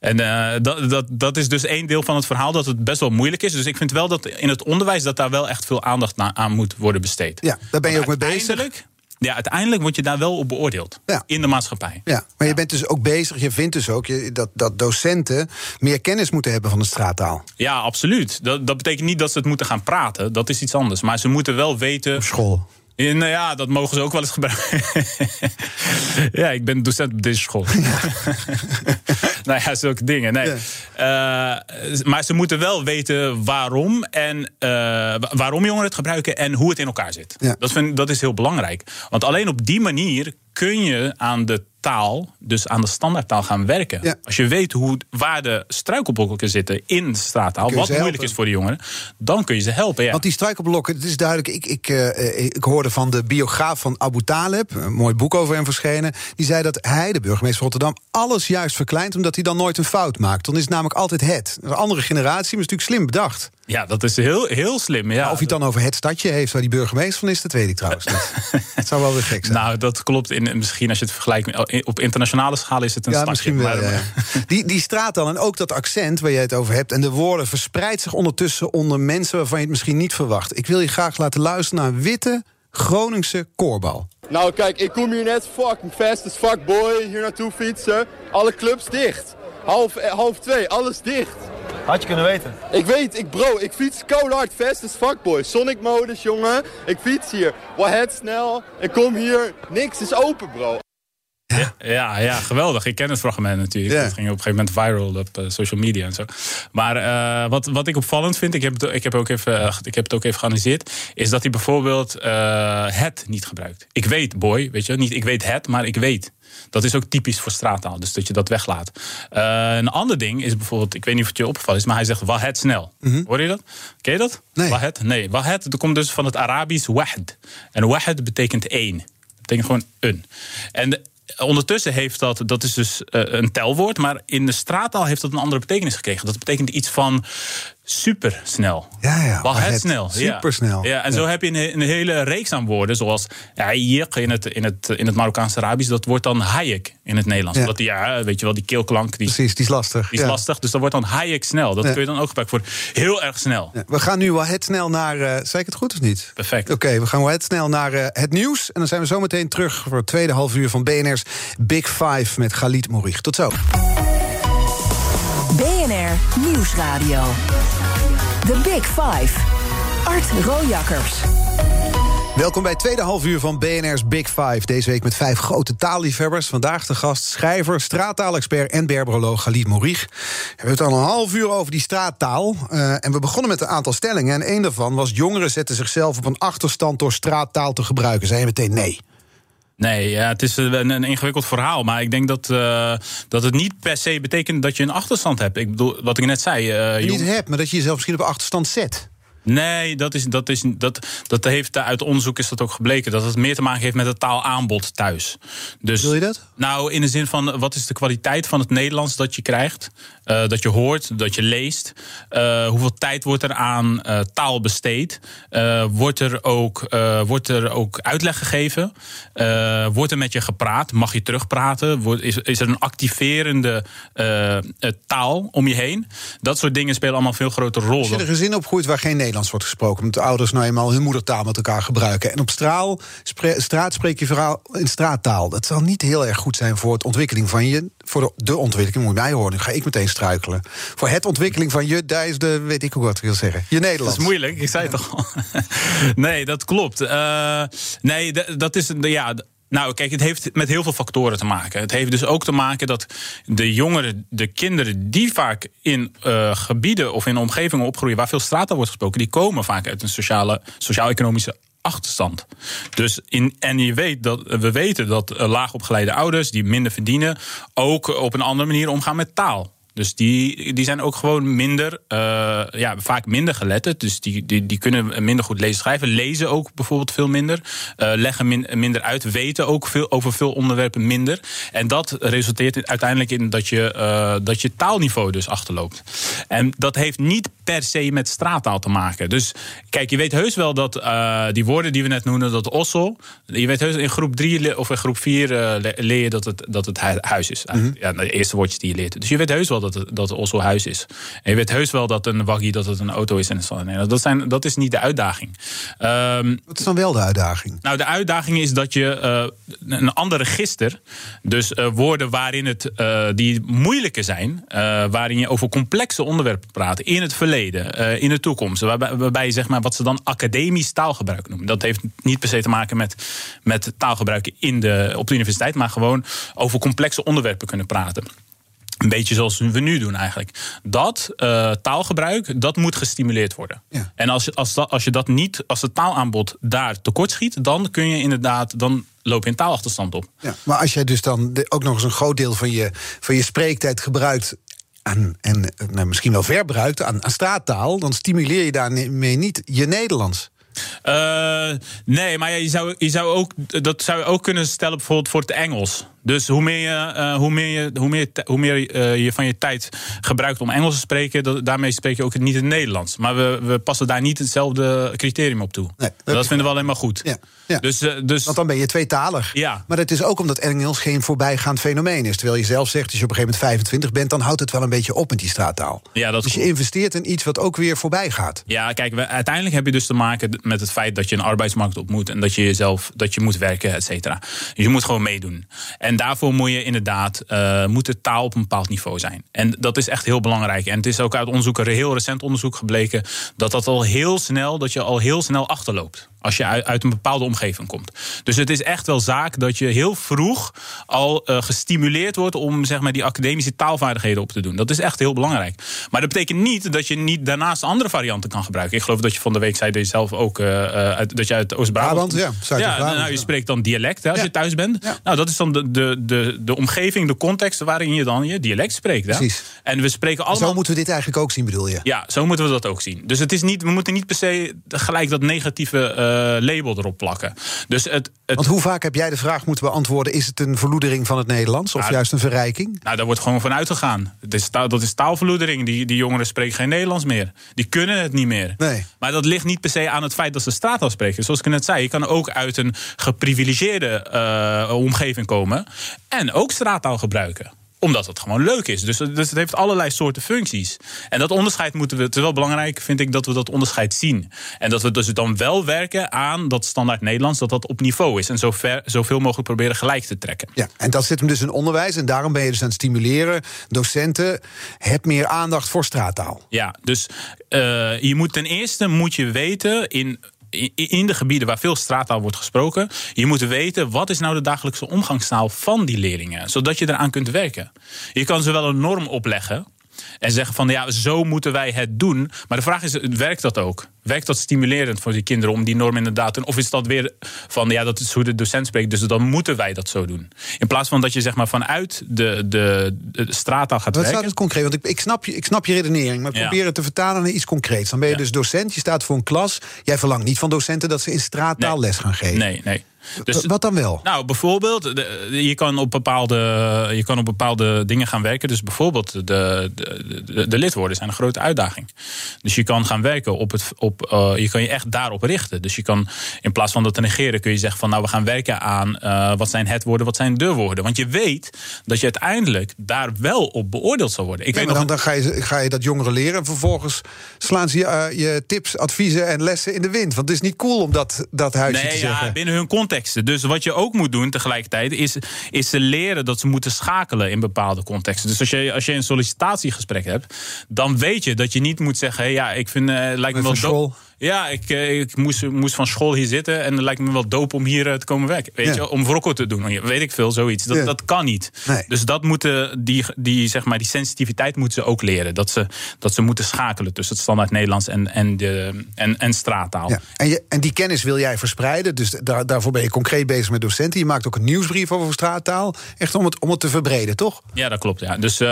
En uh, dat, dat, dat is dus één deel van het verhaal dat het best wel moeilijk is. Dus ik vind wel dat in het onderwijs dat daar wel echt veel aandacht aan moet worden besteed. Ja, daar ben je ook mee bezig. Ja, uiteindelijk word je daar wel op beoordeeld. Ja. In de maatschappij. Ja, maar je bent dus ook bezig, je vindt dus ook je, dat, dat docenten meer kennis moeten hebben van de straattaal. Ja, absoluut. Dat, dat betekent niet dat ze het moeten gaan praten. Dat is iets anders. Maar ze moeten wel weten. Op school. Nou ja, dat mogen ze ook wel eens gebruiken. ja, ik ben docent op deze school. Ja. nou ja, zulke dingen. Nee. Ja. Uh, maar ze moeten wel weten waarom en uh, waarom jongeren het gebruiken en hoe het in elkaar zit. Ja. Dat, vind, dat is heel belangrijk. Want alleen op die manier kun je aan de taal, dus aan de standaardtaal gaan werken. Ja. Als je weet hoe, waar de struikelblokken zitten in de straattaal, wat moeilijk helpen. is voor de jongeren, dan kun je ze helpen. Ja. Want die struikelblokken, het is duidelijk. Ik, ik, uh, ik hoorde van de biograaf van Abu Taleb, een mooi boek over hem verschenen. Die zei dat hij, de burgemeester van Rotterdam, alles juist verkleint, omdat hij dan nooit een fout maakt. Dan is het namelijk altijd het. Een andere generatie, maar is natuurlijk slim bedacht. Ja, dat is heel, heel slim. Ja. of hij het dan over het stadje heeft waar die burgemeester van is, dat weet ik trouwens niet. Het zou wel weer gek zijn. Nou, dat klopt. In, misschien als je het vergelijkt met- op internationale schaal is het een ja, stadje. misschien wel. ja. Die, die straat dan en ook dat accent waar je het over hebt... en de woorden verspreidt zich ondertussen onder mensen... waarvan je het misschien niet verwacht. Ik wil je graag laten luisteren naar witte Groningse koorbal. Nou kijk, ik kom hier net fucking fast as fuck boy hier naartoe fietsen. Alle clubs dicht. Half, eh, half twee, alles dicht. Had je kunnen weten. Ik weet, ik bro, ik fiets koud hard fast as fuck boy. Sonic modus jongen. Ik fiets hier. Wahed snel. Ik kom hier. Niks is open bro. Ja, ja, geweldig. Ik ken het fragment natuurlijk. Ja. Het ging op een gegeven moment viral op eh, social media en zo. Maar eh, wat, wat ik opvallend vind, ik heb, het, ik, heb ook even, eh, ik heb het ook even geanalyseerd, is dat hij bijvoorbeeld het niet gebruikt. Ik weet, boy, weet je, niet ik weet het, maar ik weet. Dat is ook typisch voor straattaal, dus dat je dat weglaat. Een ander ding is bijvoorbeeld, ik weet niet of het je opgevallen is, maar hij zegt wahed snel. Hoor je dat? Ken je dat? Nee. Wahed? Nee, wahed, dat komt dus van het Arabisch wahd. En wahd betekent één. Dat betekent gewoon een. En de- ondertussen heeft dat, dat is dus eh, een telwoord, maar in de straattaal heeft dat een andere betekenis gekregen. Dat betekent iets van supersnel. Ja, ja, wahed, snel. ja. supersnel. Ja, en zo heb je een, een hele reeks aan woorden, zoals ja, yik in het, in het, in het Marokkaanse Arabisch, dat wordt dan hayek in het Nederlands. Ja. Omdat die, ja, weet je wel, die keelklank, die, Precies, die is lastig. die is Ja. lastig. Dus dat wordt dan hayek snel. Dat Ja. kun je dan ook gebruiken voor heel erg snel. Ja, We gaan nu wel het snel naar. zei ik het goed of niet? Perfect. Oké, we gaan wel het snel naar eh, het nieuws. En dan zijn we zo meteen terug voor het tweede half uur van BNR's Big Five met Galit Mourich. Tot zo. Nieuwsradio. The Big Five. Art Rojakkers. Welkom bij het tweede half uur van BNR's Big Five. Deze week met vijf grote taalliefhebbers. Vandaag de gast schrijver, straattaalexpert en berberoloog Galit Mourich. We hebben het al een half uur over die straattaal. Eh, en we begonnen met een aantal stellingen. En één daarvan was jongeren zetten zichzelf op een achterstand... door straattaal te gebruiken. Zei meteen nee. Nee, ja, het is een, een ingewikkeld verhaal. Maar ik denk dat, eh, dat het niet per se betekent dat je een achterstand hebt. Ik bedoel, wat ik net zei. eh, Je jong- niet hebt, maar dat je jezelf misschien op een achterstand zet. Nee, dat, is, dat, is, dat, dat heeft uit onderzoek is dat ook gebleken. Dat het meer te maken heeft met het taalaanbod thuis. Dus, Wil je dat? Nou, in de zin van wat is de kwaliteit van het Nederlands dat je krijgt? Eh, dat je hoort, dat je leest. Eh, hoeveel tijd wordt er aan eh, taal besteed? Wordt, er ook, wordt er ook uitleg gegeven? Wordt er met je gepraat? Mag je terugpraten? Is, is er een activerende taal om je heen? Dat soort dingen spelen allemaal veel grotere rol. Als je een gezin opgroeit waar geen Nederlands wordt gesproken... omdat de ouders nou eenmaal hun moedertaal met elkaar gebruiken... en op straal, straat spreek je vooral in straattaal... dat zal niet heel erg goed zijn voor de ontwikkeling van je... voor de, ontwikkeling, moet je mij horen, ga ik meteen struikelen. Voor het ontwikkeling van je, daar is de, weet ik ook wat ik wil zeggen, je Nederlands. Dat is moeilijk, ik zei het toch al. nee, dat klopt. Eh, nee, dat is. Ja, nou, kijk, het heeft met heel veel factoren te maken. Het heeft dus ook te maken dat de jongeren, de kinderen die vaak in eh, gebieden of in omgevingen opgroeien waar veel straattaal wordt gesproken, die komen vaak uit een sociale, sociaal-economische achterstand. Dus in, en je weet dat, we weten dat eh, laagopgeleide ouders die minder verdienen, ook op een andere manier omgaan met taal. Dus die, die zijn ook gewoon minder, eh, ja, vaak minder geletterd. Dus die, die, die kunnen minder goed lezen schrijven. Lezen ook bijvoorbeeld veel minder. eh, leggen min- minder uit. Weten ook veel, over veel onderwerpen minder. En dat resulteert in- uiteindelijk in dat je, eh, dat je taalniveau dus achterloopt. En dat heeft niet per se met straattaal te maken. Dus kijk, je weet heus wel dat die woorden die we net noemden, dat ossel. Je weet heus in groep 3 of in groep 4 leer je dat het, dat het hu- huis is. eigenlijk. Ja, de eerste woordjes die je leert. Dus je weet heus wel dat het, dat ossel huis is. En je weet heus wel dat een waggie dat het een auto is. En dat, zijn, dat is niet de uitdaging. Ehm, Wat is dan wel de uitdaging? nou, de uitdaging is dat je eh, een ander register, dus eh, woorden waarin het, eh, die moeilijker zijn, waarin je over complexe onderwerpen praat, in het verleden, in de toekomst, waarbij, waarbij je zeg maar wat ze dan academisch taalgebruik noemen. Dat heeft niet per se te maken met, met taalgebruik in de, op de universiteit, maar gewoon over complexe onderwerpen kunnen praten. Een beetje zoals we nu doen eigenlijk. Dat eh, taalgebruik, dat moet gestimuleerd worden. Ja. En als, je- als, dat, als je dat niet, als het taalaanbod daar tekort schiet, dan kun je inderdaad, dan loop je een taalachterstand op. Ja, maar als jij dus dan ook nog eens een groot deel van je, van je spreektijd gebruikt... Aan, en eh, nou, misschien wel verbruikt aan, aan straattaal... dan stimuleer je daarmee niet je Nederlands. Eh, nee, maar je zou, je zou ook, dat zou je ook kunnen stellen bijvoorbeeld voor het Engels. Dus hoe meer je, eh, hoe meer je, hoe meer, hoe meer, eh, je van je tijd gebruikt om Engels te spreken, dat, daarmee spreek je ook niet het Nederlands. Maar we, we passen daar niet hetzelfde criterium op toe. Nee, dat vinden we alleen maar goed. Ja, ja. Dus, eh, dus Want dan ben je tweetalig. Ja. Maar het is ook omdat Engels geen voorbijgaand fenomeen is. Terwijl je zelf zegt, als je op een gegeven moment 25 bent... dan houdt het wel een beetje op met die straattaal. Ja, dat dus je investeert in iets wat ook weer voorbij gaat. Ja, kijk, we, uiteindelijk heb je dus te maken met het feit dat je een arbeidsmarkt op moet en dat je jezelf dat je moet werken, et cetera. Je moet gewoon meedoen. En daarvoor moet je inderdaad eh, moet de taal op een bepaald niveau zijn. En dat is echt heel belangrijk. En het is ook uit onderzoek, een heel recent onderzoek gebleken dat dat al heel snel, dat je al heel snel achterloopt. Als je uit, uit een bepaalde omgeving komt. Dus het is echt wel zaak dat je heel vroeg al eh, gestimuleerd wordt om zeg maar, die academische taalvaardigheden op te doen. Dat is echt heel belangrijk. Maar dat betekent niet dat je niet daarnaast andere varianten kan gebruiken. Ik geloof dat je van de week zei dat je zelf ook eh, uit, dat je uit Oost-Brabant. Brabant, ja, ja, nou, je spreekt dan dialect hè, als Ja. je thuis bent. Ja. Nou, dat is dan de, de, de, de omgeving, de context waarin je dan je dialect spreekt. Hè? Precies. En we spreken allemaal. Zo moeten we dit eigenlijk ook zien, bedoel je? Ja, zo moeten we dat ook zien. Dus het is niet, we moeten niet per se gelijk dat negatieve eh, label erop plakken. Dus het, het, Want hoe vaak heb jij de vraag moeten beantwoorden... is het een verloedering van het Nederlands of Ja, juist een verrijking? Nou, daar wordt gewoon van uitgegaan. Is taal- dat is taalverloedering. Die, die jongeren spreken geen Nederlands meer. Die kunnen het niet meer. Nee. Maar dat ligt niet per se aan het feit dat ze straattaal spreken. Zoals ik net zei, je kan ook uit een geprivilegeerde eh, omgeving komen. En ook straattaal gebruiken omdat het gewoon leuk is. Dus, dus het heeft allerlei soorten functies. En dat onderscheid moeten we. Het is wel belangrijk, vind ik, dat we dat onderscheid zien. En dat we dus dan wel werken aan dat standaard Nederlands, dat dat op niveau is. En zo ver, zoveel mogelijk proberen gelijk te trekken. Ja, en dat zit hem dus in onderwijs. En daarom ben je dus aan het stimuleren. Docenten, heb meer aandacht voor straattaal. Ja, dus eh, je moet ten eerste moet je weten in. In- de gebieden waar veel straattaal wordt gesproken, je moet weten wat is nou de dagelijkse omgangstaal van die leerlingen, zodat je eraan kunt werken. Je kan ze wel een norm opleggen en zeggen van ja, zo moeten wij het doen. Maar de vraag is, werkt dat ook? Werkt dat stimulerend voor die kinderen om die norm inderdaad te doen? Of is dat weer van ja, dat is hoe de docent spreekt, dus dan moeten wij dat zo doen? In plaats van dat je zeg maar vanuit de, de, de straattaal gaat Wat staat werken. het concreet? Want ik, ik, snap je, ik snap je redenering, maar Ja. probeer het te vertalen naar iets concreets. Dan ben je Ja. dus docent, je staat voor een klas. Jij verlangt niet van docenten dat ze in straattaal Nee. les gaan geven. Nee, nee. Dus, Wat dan wel? Nou, bijvoorbeeld, je kan, op bepaalde, je kan op bepaalde dingen gaan werken. Dus bijvoorbeeld, de, de, de, de lidwoorden zijn een grote uitdaging. Dus je kan gaan werken op het. Op, eh, je kan je echt daarop richten. Dus je kan in plaats van dat te negeren, kun je zeggen van nou, we gaan werken aan eh, wat zijn het woorden, wat zijn de woorden. Want je weet dat je uiteindelijk daar wel op beoordeeld zal worden. Ik Nee, weet maar nog dan, dan ga, je, ga je dat jongeren leren. En vervolgens slaan ze je, eh, je tips, adviezen en lessen in de wind. Want het is niet cool om dat, dat huisje te Nee, zeggen. ja, binnen hun contexten. Dus wat je ook moet doen tegelijkertijd, is, is ze leren dat ze moeten schakelen in bepaalde contexten. Dus als je, als je een sollicitatiegesprek hebt, dan weet je dat je niet moet zeggen: hey, ja, ik vind, lijkt me wel school. Ja, ik, eh, ik moest, moest van school hier zitten en het lijkt me wel dope om hier eh, te komen werken. Weet Ja. je, om wrokkel te doen. Weet ik veel, zoiets. Dat, Ja. dat kan niet. Nee. Dus dat moeten die, die, zeg maar, die sensitiviteit moeten ze ook leren. Dat ze, dat ze moeten schakelen tussen het standaard Nederlands en, en, de, en, en straattaal. Ja. En, je, en die kennis wil jij verspreiden. Dus daar, daarvoor ben je concreet bezig met docenten. Je maakt ook een nieuwsbrief over straattaal. Echt om het, om het te verbreden, toch? Ja, dat klopt. Ja. Dus eh,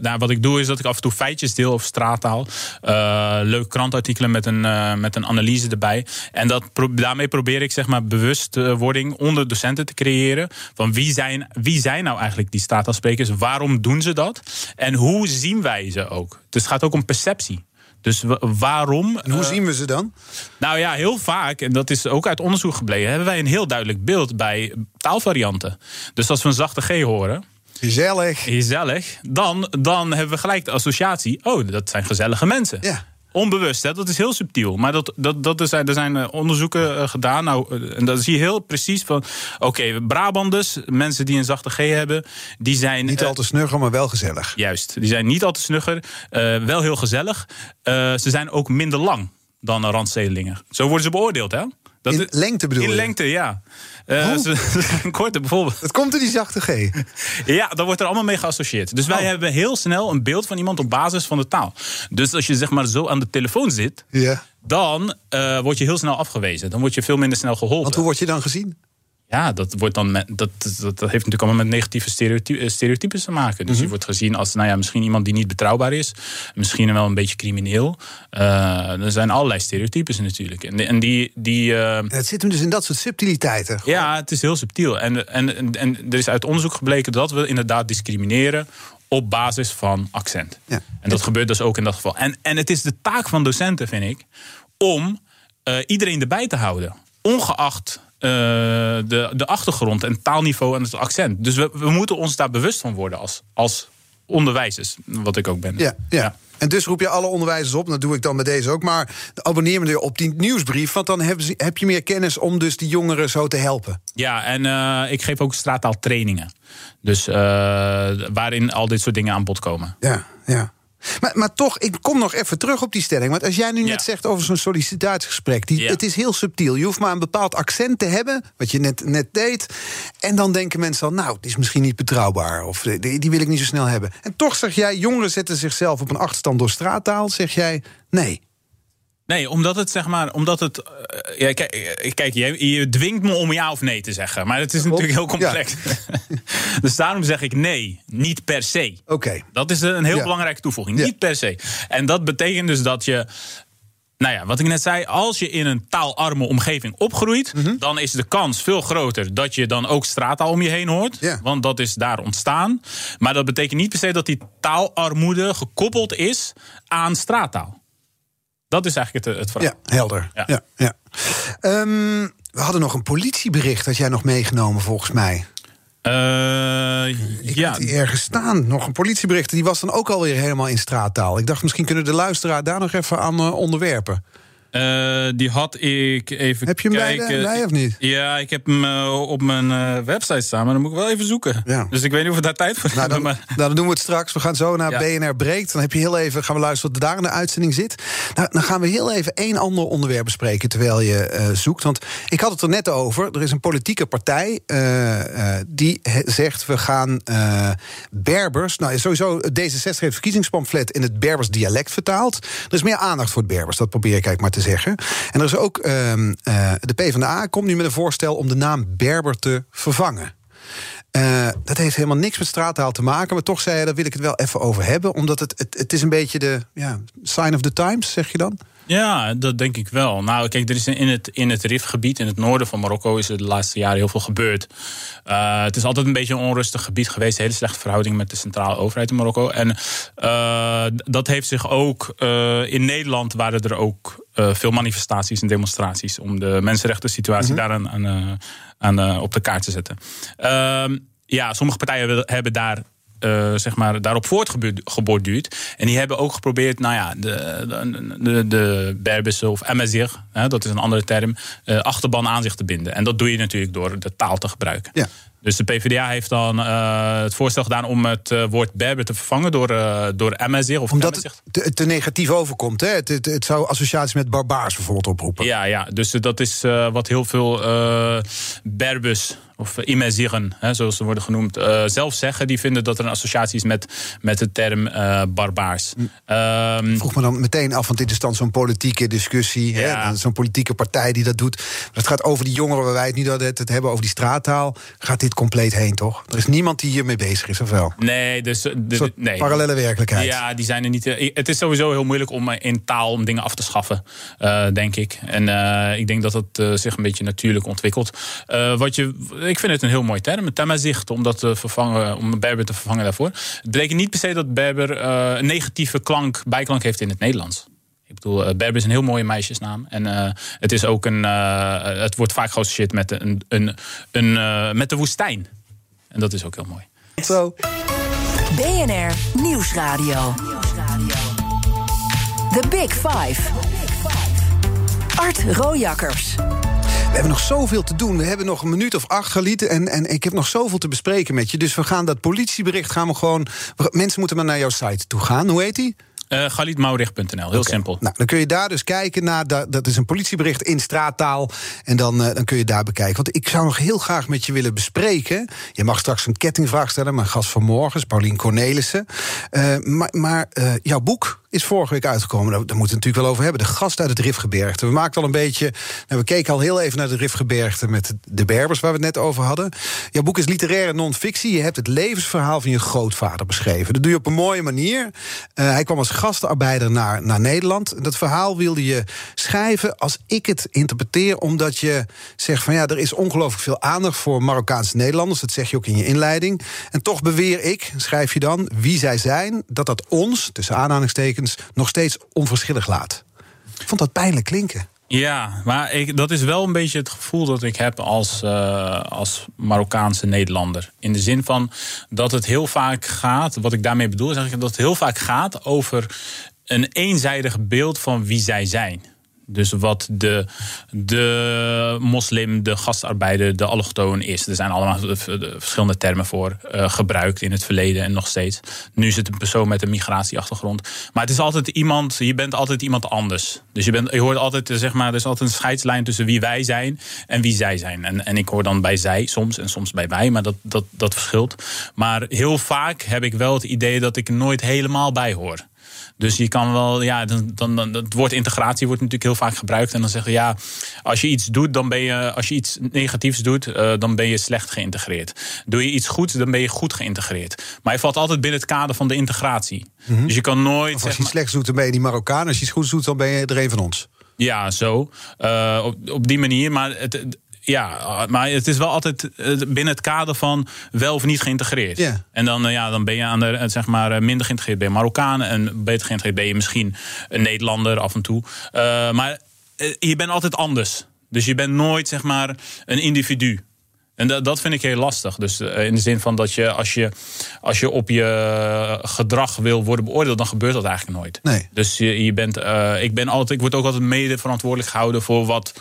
nou, wat ik doe is dat ik af en toe feitjes deel over straattaal. Eh leuke krantartikelen met een, met een analyse erbij. En dat, pro- daarmee probeer ik zeg maar bewustwording onder docenten te creëren. Van wie zijn, wie zijn nou eigenlijk die straattaalsprekers? Waarom doen ze dat? En hoe zien wij ze ook? Dus het gaat ook om perceptie. Dus wa- waarom? En hoe eh, zien we ze dan? nou ja, heel vaak, en dat is ook uit onderzoek gebleken, hebben wij een heel duidelijk beeld bij taalvarianten. Dus als we een zachte G horen, Gezellig. gezellig, dan, dan hebben we gelijk de associatie. Oh, dat zijn gezellige mensen. Ja. Onbewust, hè? dat is heel subtiel. Maar dat, dat, dat er, zijn, er zijn eh, onderzoeken eh, gedaan. Nou, eh, en dan zie je heel precies van. Oké, Brabanders, mensen die een zachte G hebben, die zijn. Niet al te snugger, maar wel gezellig. Juist, die zijn niet al te snugger, wel heel gezellig. Ze zijn ook minder lang dan randstedelingen. Zo worden ze beoordeeld, hè? Dat In lengte bedoel In je? lengte, ja. Oh. zijn korter, bijvoorbeeld. Het komt er die zachte G. Ja, dat wordt er allemaal mee geassocieerd. Dus wij Oh. hebben heel snel een beeld van iemand op basis van de taal. Dus als je zeg maar zo aan de telefoon zit, Ja. dan eh, word je heel snel afgewezen. Dan word je veel minder snel geholpen. Want hoe word je dan gezien? Ja, dat, wordt dan met, dat, dat, dat heeft natuurlijk allemaal met negatieve stereoty- stereotypes te maken. Dus je wordt gezien als nou ja, misschien iemand die niet betrouwbaar is. Misschien wel een beetje crimineel. Uh, er zijn allerlei stereotypes natuurlijk. En, en die. die uh, het zit hem dus in dat soort subtiliteiten. Ja, het is heel subtiel. En, en, en, en er is uit onderzoek gebleken dat we inderdaad discrimineren op basis van accent. Ja. En dat gebeurt dus ook in dat geval. En, en het is de taak van docenten, vind ik, om uh, iedereen erbij te houden. Ongeacht de, de achtergrond en taalniveau en het accent. Dus we, we moeten ons daar bewust van worden als, als onderwijzers, wat ik ook ben. Ja, ja. En dus roep je alle onderwijzers op, dat doe ik dan met deze ook. Maar abonneer me op die nieuwsbrief, want dan heb, heb je meer kennis om dus die jongeren zo te helpen. Ja, en uh, ik geef ook straattaaltrainingen. Dus uh, waarin al dit soort dingen aan bod komen. Ja, ja. Maar, maar toch, ik kom nog even terug op die stelling. Want als jij nu net zegt over zo'n sollicitatiegesprek, die, ja. het is heel subtiel. Je hoeft maar een bepaald accent te hebben, wat je net, net deed. En dan denken mensen al, nou, die is misschien niet betrouwbaar. Of die, die wil ik niet zo snel hebben. En toch zeg jij, jongeren zetten zichzelf op een achterstand door straattaal. Zeg jij, nee. Nee, omdat het zeg maar, omdat het. Uh, ja, kijk, kijk je, je, dwingt me om ja of nee te zeggen. Maar het is natuurlijk heel complex. Ja. dus daarom zeg ik nee, niet per se. Oké. Okay. Dat is een heel ja. belangrijke toevoeging. Niet per se. En dat betekent dus dat je. Nou ja, wat ik net zei, als je in een taalarme omgeving opgroeit, mm -hmm. dan is de kans veel groter dat je dan ook straattaal om je heen hoort. Want dat is daar ontstaan. Maar dat betekent niet per se dat die taalarmoede gekoppeld is aan straattaal. Dat is eigenlijk het, het verhaal. Ja, helder. Ja. Ja, ja. Um, we hadden nog een politiebericht dat jij nog meegenomen, volgens mij. Uh, ik ja. had die ergens staan. Nog een politiebericht. Die was dan ook alweer helemaal in straattaal. Ik dacht, misschien kunnen de luisteraar daar nog even aan uh, onderwerpen. Uh, die had ik even Heb je hem kijken. bij, de, bij of niet? Ja, ik heb hem uh, op mijn uh, website staan, maar dan moet ik wel even zoeken. Ja. Dus ik weet niet of we daar tijd voor nou, hebben. Dan, maar... nou, dan doen we het straks. We gaan zo naar ja. BNR Breekt. Dan heb je heel even, gaan we luisteren wat daar in de uitzending zit. Nou, dan gaan we heel even één ander onderwerp bespreken terwijl je zoekt. Want ik had het er net over. Er is een politieke partij die zegt we gaan Berbers. Nou, sowieso D66 heeft verkiezingspamflet in het Berbers dialect vertaald. Er is meer aandacht voor het Berbers. Dat probeer ik eigenlijk maar te zeggen. En er is ook uh, uh, de PvdA komt nu met een voorstel om de naam Berber te vervangen. Uh, dat heeft helemaal niks met straattaal te maken. Maar toch zei hij, daar wil ik het wel even over hebben. Omdat het, het, het is een beetje de ja, sign of the times, zeg je dan? Ja, dat denk ik wel. Nou, kijk, er is in het, in het Rifgebied, in het noorden van Marokko, is er de laatste jaren heel veel gebeurd. Uh, het is altijd een beetje een onrustig gebied geweest. Hele slechte verhouding met de centrale overheid in Marokko. En uh, dat heeft zich ook uh, in Nederland waren er ook veel manifestaties en demonstraties om de mensenrechten situatie mm -hmm. daar aan, aan, aan op de kaart te zetten. Ehm, ja, sommige partijen hebben daar uh, zeg maar, daarop voortgeborduurd. En die hebben ook geprobeerd, nou ja, de, de, de of Amazigh, dat is een andere term, uh, achterban aan zich te binden. En dat doe je natuurlijk door de taal te gebruiken. Ja. Dus de PvdA heeft dan uh, het voorstel gedaan om het uh, woord Berber te vervangen door, uh, door Amazigh. Of Omdat het te, te, negatief overkomt. Hè? Het, het, het, zou associaties met barbaars bijvoorbeeld oproepen. Ja, ja. dus dat is wat heel veel Berbers of Imaziren, zoals ze worden genoemd, uh, zelf zeggen. Die vinden dat er een associatie is met, met de term uh, barbaars. Um, Vroeg me dan meteen af, want dit is dan zo'n politieke discussie. Ja. Zo'n politieke partij die dat doet. Het gaat over die jongeren waar wij het nu het, het hebben, over die straattaal. Gaat dit compleet heen, toch? Er is niemand die hiermee bezig is, of wel? Nee, dus... De, nee. Parallele werkelijkheid. Ja, die zijn er niet... Het is sowieso heel moeilijk om in taal om dingen af te schaffen, uh, denk ik. En ik denk dat het zich een beetje natuurlijk ontwikkelt. wat je ik vind het een heel mooi term, tamazicht, om dat te vervangen, om Berber te vervangen daarvoor. Het betekent niet per se dat Berber uh, een negatieve klank, bijklank heeft in het Nederlands. Ik bedoel, uh, Berber is een heel mooie meisjesnaam. En uh, het is ook een. het wordt vaak geassocieerd met, een, een, een, met de woestijn. En dat is ook heel mooi. Zo. BNR Nieuwsradio. The Big Five. Art Rojakkers. We hebben nog zoveel te doen. We hebben nog een minuut of acht gelieten. En, en ik heb nog zoveel te bespreken met je. Dus we gaan dat politiebericht gaan we gewoon. Mensen moeten maar naar jouw site toe gaan. Hoe heet die? Uh, heel okay. simpel. Nou, dan kun je daar dus kijken naar. Dat, dat is een politiebericht in straattaal. En dan, uh, dan kun je daar bekijken. Want ik zou nog heel graag met je willen bespreken. Je mag straks een kettingvraag stellen. Mijn gast van morgen is Paulien Cornelissen. Uh, maar maar jouw boek is vorige week uitgekomen. Daar, moeten we het natuurlijk wel over hebben. De gast uit het Rifgebergte. We maakten al een beetje. Nou, we keken al heel even naar het Rifgebergte met de Berbers, waar we het net over hadden. Jouw boek is literaire non-fictie. Je hebt het levensverhaal van je grootvader beschreven. Dat doe je op een mooie manier. Uh, hij kwam als gastarbeider naar, naar Nederland. Dat verhaal wilde je schrijven als ik het interpreteer, omdat je zegt van ja, er is ongelooflijk veel aandacht voor Marokkaanse Nederlanders. Dat zeg je ook in je inleiding. En toch beweer ik, schrijf je dan, wie zij zijn, dat dat ons, tussen aanhalingstekens, nog steeds onverschillig laat. Ik vond dat pijnlijk klinken. Ja, maar ik, dat is wel een beetje het gevoel dat ik heb als, uh, als Marokkaanse Nederlander. In de zin van dat het heel vaak gaat, wat ik daarmee bedoel, is dat het heel vaak gaat over een eenzijdig beeld van wie zij zijn. Dus wat de, de moslim, de gastarbeider, de allochtoon is. Er zijn allemaal verschillende termen voor uh, gebruikt in het verleden en nog steeds. Nu is het een persoon met een migratieachtergrond. Maar het is altijd iemand, je bent altijd iemand anders. Dus je, bent, je hoort altijd, zeg maar, er is altijd een scheidslijn tussen wie wij zijn en wie zij zijn. En, en ik hoor dan bij zij soms en soms bij wij, maar dat, dat, dat verschilt. Maar heel vaak heb ik wel het idee dat ik nooit helemaal bij hoor. Dus je kan wel, ja, dan, dan, dan, het woord integratie wordt natuurlijk heel vaak gebruikt. En dan zeggen ja, als je iets doet, dan ben je, als je iets negatiefs doet, uh, dan ben je slecht geïntegreerd. Doe je iets goeds, dan ben je goed geïntegreerd. Maar je valt altijd binnen het kader van de integratie. Mm -hmm. Dus je kan nooit. Of als je iets slechts doet, dan ben je die Marokkaan. Als je iets goeds doet, dan ben je er een van ons. Ja, zo. Uh, op, op die manier. Maar het, ja, maar het is wel altijd binnen het kader van wel of niet geïntegreerd. Yeah. En dan, ja, dan ben je aan de, zeg maar, minder geïntegreerd. Ben je Marokkaan en beter geïntegreerd ben je misschien een Nederlander af en toe. Uh, maar je bent altijd anders. Dus je bent nooit zeg maar een individu. En dat, dat vind ik heel lastig. Dus in de zin van dat je als, je als je op je gedrag wil worden beoordeeld, dan gebeurt dat eigenlijk nooit. Nee. Dus je, je bent, uh, ik, ben altijd, ik word ook altijd mede verantwoordelijk gehouden voor wat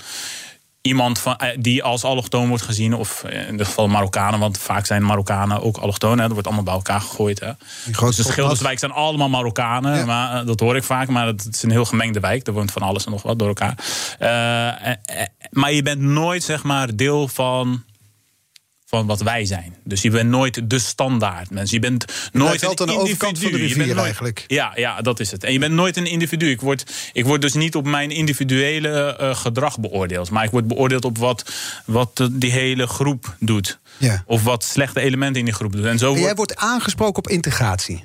iemand van, die als allochtoon wordt gezien, of in dit geval Marokkanen, want vaak zijn Marokkanen ook allochtoon. Dat wordt allemaal bij elkaar gegooid. Hè. Dus de Schilderswijk zijn allemaal Marokkanen, ja. maar, dat hoor ik vaak. Maar het is een heel gemengde wijk, er woont van alles en nog wat door elkaar. Uh, maar je bent nooit zeg maar deel van van wat wij zijn. Dus je bent nooit de standaard mens. Je bent nooit een, een overkant van de rivier nooit, eigenlijk. Ja, ja, dat is het. En je bent nooit een individu. Ik word, ik word dus niet op mijn individuele uh, gedrag beoordeeld. Maar ik word beoordeeld op wat, wat die hele groep doet. Ja. Of wat slechte elementen in die groep doen. En zo en jij wordt, wordt aangesproken op integratie.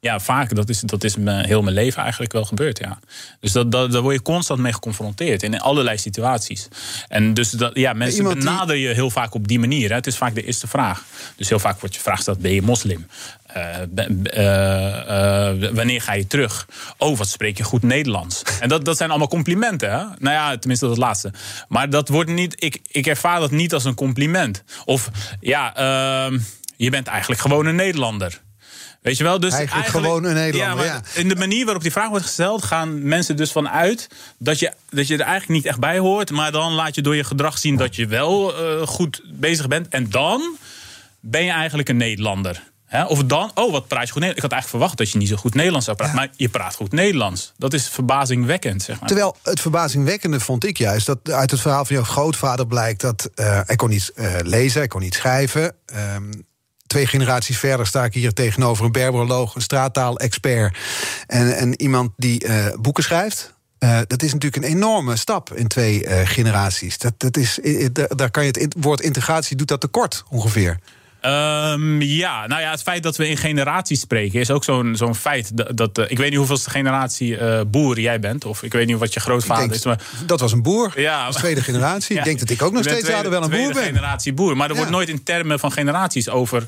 Ja, vaak. Dat is, dat is me, heel mijn leven eigenlijk wel gebeurd, ja. Dus dat, dat, daar word je constant mee geconfronteerd. In allerlei situaties. En dus dat, ja, mensen Iemand die- benaderen je heel vaak op die manier. Hè. Het is vaak de eerste vraag. Dus heel vaak wordt je vraag gesteld, ben je moslim? Eh, eh, eh, wanneer ga je terug? Oh, wat spreek je goed Nederlands? En dat, dat zijn allemaal complimenten, hè? Nou ja, tenminste dat laatste. Maar dat wordt niet, ik, ik ervaar dat niet als een compliment. Of, ja, ehm, je bent eigenlijk gewoon een Nederlander. Weet je wel? Dus Eigenlijk gewoon een Nederlander, Ja, in de manier waarop die vraag wordt gesteld, gaan mensen dus vanuit dat je, dat je er eigenlijk niet echt bij hoort. Maar dan laat je door je gedrag zien dat je wel eh, goed bezig bent. En dan ben je eigenlijk een Nederlander. Of dan, oh, wat praat je goed Nederlands? Ik had eigenlijk verwacht dat je niet zo goed Nederlands zou praten. Maar je praat goed Nederlands. Dat is verbazingwekkend, zeg maar. Terwijl het verbazingwekkende vond ik juist dat uit het verhaal van jouw grootvader blijkt dat eh, hij kon niet eh, lezen, hij kon niet schrijven. Ehm, twee generaties verder sta ik hier tegenover een berberoloog, een straattaal-expert en, en iemand die eh, boeken schrijft. Eh, dat is natuurlijk een enorme stap in twee eh, generaties. Dat, dat is, daar kan je het woord integratie doet dat tekort ongeveer. Ehm, ja, nou ja, het feit dat we in generaties spreken is ook zo'n zo'n feit. Dat, dat, eh, ik weet niet hoeveelste generatie eh, boer jij bent, of ik weet niet wat je grootvader denk, is. Maar dat was een boer. Ja. tweede generatie. Ja. Ik denk dat ik ook nog steeds tweede- wel een boer tweede ben. generatie boer. Maar er Ja. wordt nooit in termen van generaties over,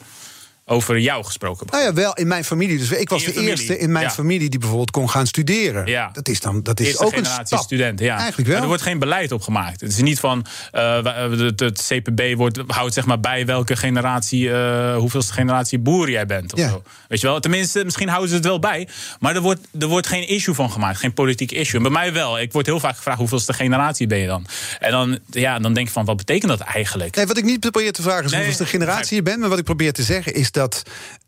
over jou gesproken. Nou ja, wel in mijn familie. Dus ik was de familie, eerste in mijn ja. familie die bijvoorbeeld kon gaan studeren. Ja. Dat is dan dat is Eerste ook een stap. studenten, ja. Eigenlijk wel. Maar er wordt geen beleid op gemaakt. Het is niet van eh, het, het CPB wordt, houdt zeg maar bij welke generatie, eh hoeveelste generatie boer jij bent. Of Ja. zo. Weet je wel? Tenminste, misschien houden ze het wel bij. Maar er wordt, er wordt geen issue van gemaakt. Geen politiek issue. En bij mij wel. Ik word heel vaak gevraagd hoeveelste generatie ben je dan? En dan, ja, dan denk ik van wat betekent dat eigenlijk? Nee, wat ik niet probeer te vragen is Nee, hoeveelste generatie je bent. Maar wat ik probeer te zeggen is dat.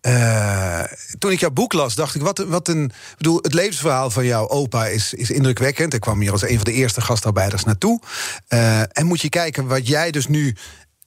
Eh, toen ik jouw boek las, dacht ik: wat, wat een. Bedoel, het levensverhaal van jouw opa is, is indrukwekkend. Ik kwam hier als een van de eerste gastarbeiders naartoe. Eh, en moet je kijken wat jij dus nu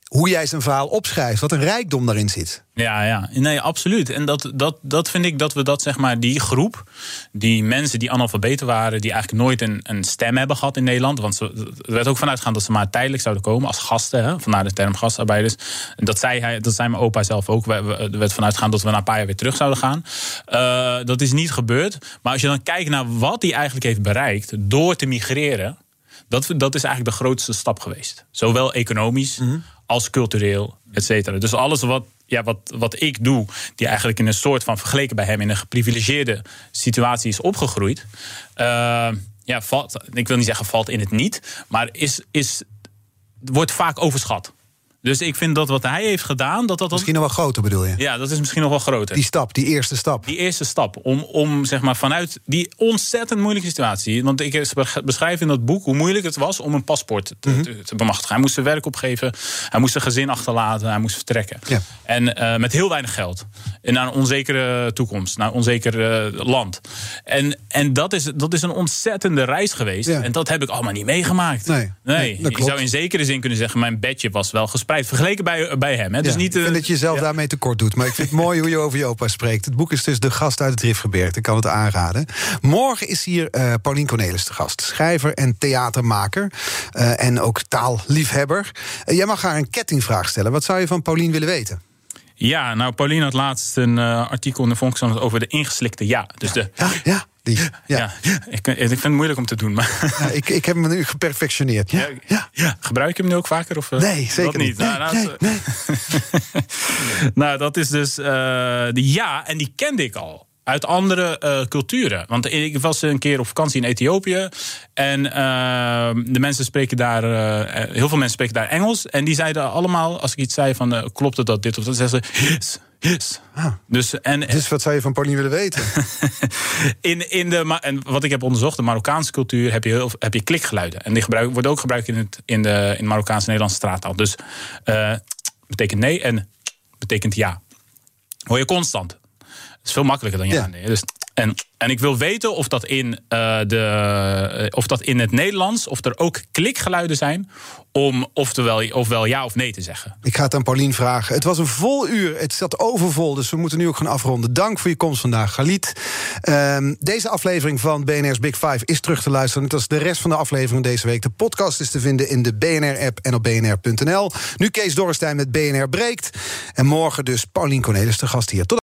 hoe jij zijn verhaal opschrijft. Wat een rijkdom daarin zit. Ja, ja, nee, absoluut. En dat, dat, dat vind ik dat we dat, zeg maar, die groep, die mensen die analfabeten waren, die eigenlijk nooit een, een stem hebben gehad in Nederland. Want ze, er werd ook vanuit gegaan dat ze maar tijdelijk zouden komen als gasten, hè, vandaar de term gastarbeiders. Dat zei hij, dat zei mijn opa zelf ook. Er werd vanuit gegaan dat we na een paar jaar weer terug zouden gaan. Uh, dat is niet gebeurd. Maar als je dan kijkt naar wat hij eigenlijk heeft bereikt door te migreren. Dat, dat is eigenlijk de grootste stap geweest. Zowel economisch mm -hmm. als cultureel, et cetera. Dus alles wat ja, wat, wat ik doe, die eigenlijk in een soort van vergeleken bij hem in een geprivilegeerde situatie is opgegroeid. Uh, ja, valt, ik wil niet zeggen valt in het niet, maar is, is, wordt vaak overschat. Dus ik vind dat wat hij heeft gedaan. Dat dat misschien nog wel groter bedoel je? Ja, dat is misschien nog wel groter. Die stap, die eerste stap. Die eerste stap. Om, om zeg maar vanuit die ontzettend moeilijke situatie. Want ik beschrijf in dat boek hoe moeilijk het was om een paspoort te, mm -hmm. te, te bemachtigen. Hij moest zijn werk opgeven. Hij moest zijn gezin achterlaten. Hij moest vertrekken. Ja. En uh, met heel weinig geld. En naar een onzekere toekomst. Naar een onzeker uh, land. En, en dat, is, dat is een ontzettende reis geweest. Ja. En dat heb ik allemaal niet meegemaakt. Nee, nee. nee je zou in zekere zin kunnen zeggen: mijn bedje was wel gespreid vergeleken bij, bij hem. Hè. Dus ja, niet, ik vind dat je jezelf daarmee tekort doet. Maar ik vind het mooi hoe je over je opa spreekt. Het boek is dus De Gast uit het Riftgebergte. Ik kan het aanraden. Morgen is hier uh, Paulien Cornelis te gast. Schrijver en theatermaker. Uh, en ook taalliefhebber. Uh, jij mag haar een kettingvraag stellen. Wat zou je van Paulien willen weten? Ja, nou, Paulien had laatst een artikel in de Volkskrant over de ingeslikte ja. Dus de, ja, ja. Die, ja. ja. Ik, ik, vind het moeilijk om te doen. Maar ja, ik, ik heb hem nu geperfectioneerd. Ja, ja. ja. Gebruik je hem nu ook vaker? Of, uh, nee, zeker niet. Nee, nou, nee, dat, nee. nou, dat is dus uh, de ja, en die kende ik al uit andere uh, culturen. Want ik was een keer op vakantie in Ethiopië. En uh, de mensen spreken daar, uh, heel veel mensen spreken daar Engels. En die zeiden allemaal, als ik iets zei van uh, klopt het dat dit of dat, zeggen ze yes. Yes. Ah. Dus, en, dus wat zou je van Paulien willen weten? in, in de, en wat ik heb onderzocht, de Marokkaanse cultuur, heb je, heel, heb je klikgeluiden. En die gebruik, worden ook gebruikt in, het, in de in Marokkaanse Nederlandse straattaal. Dus uh, betekent nee en betekent ja. Hoor je constant. Dat is veel makkelijker dan ja. ja. Nee. Dus, en, en ik wil weten of dat, in, uh, de, of dat in het Nederlands, of er ook klikgeluiden zijn om oftewel, ofwel ja of nee te zeggen. Ik ga het aan Paulien vragen. Het was een vol uur, het zat overvol, dus we moeten nu ook gaan afronden. Dank voor je komst vandaag, Galit. Um, deze aflevering van BNR's Big Five is terug te luisteren. Net als de rest van de aflevering deze week. De podcast is te vinden in de BNR-app en op bnr.nl. Nu Kees Dorrestein met BNR Breekt. En morgen dus Paulien Cornelis, de gast hier. Tot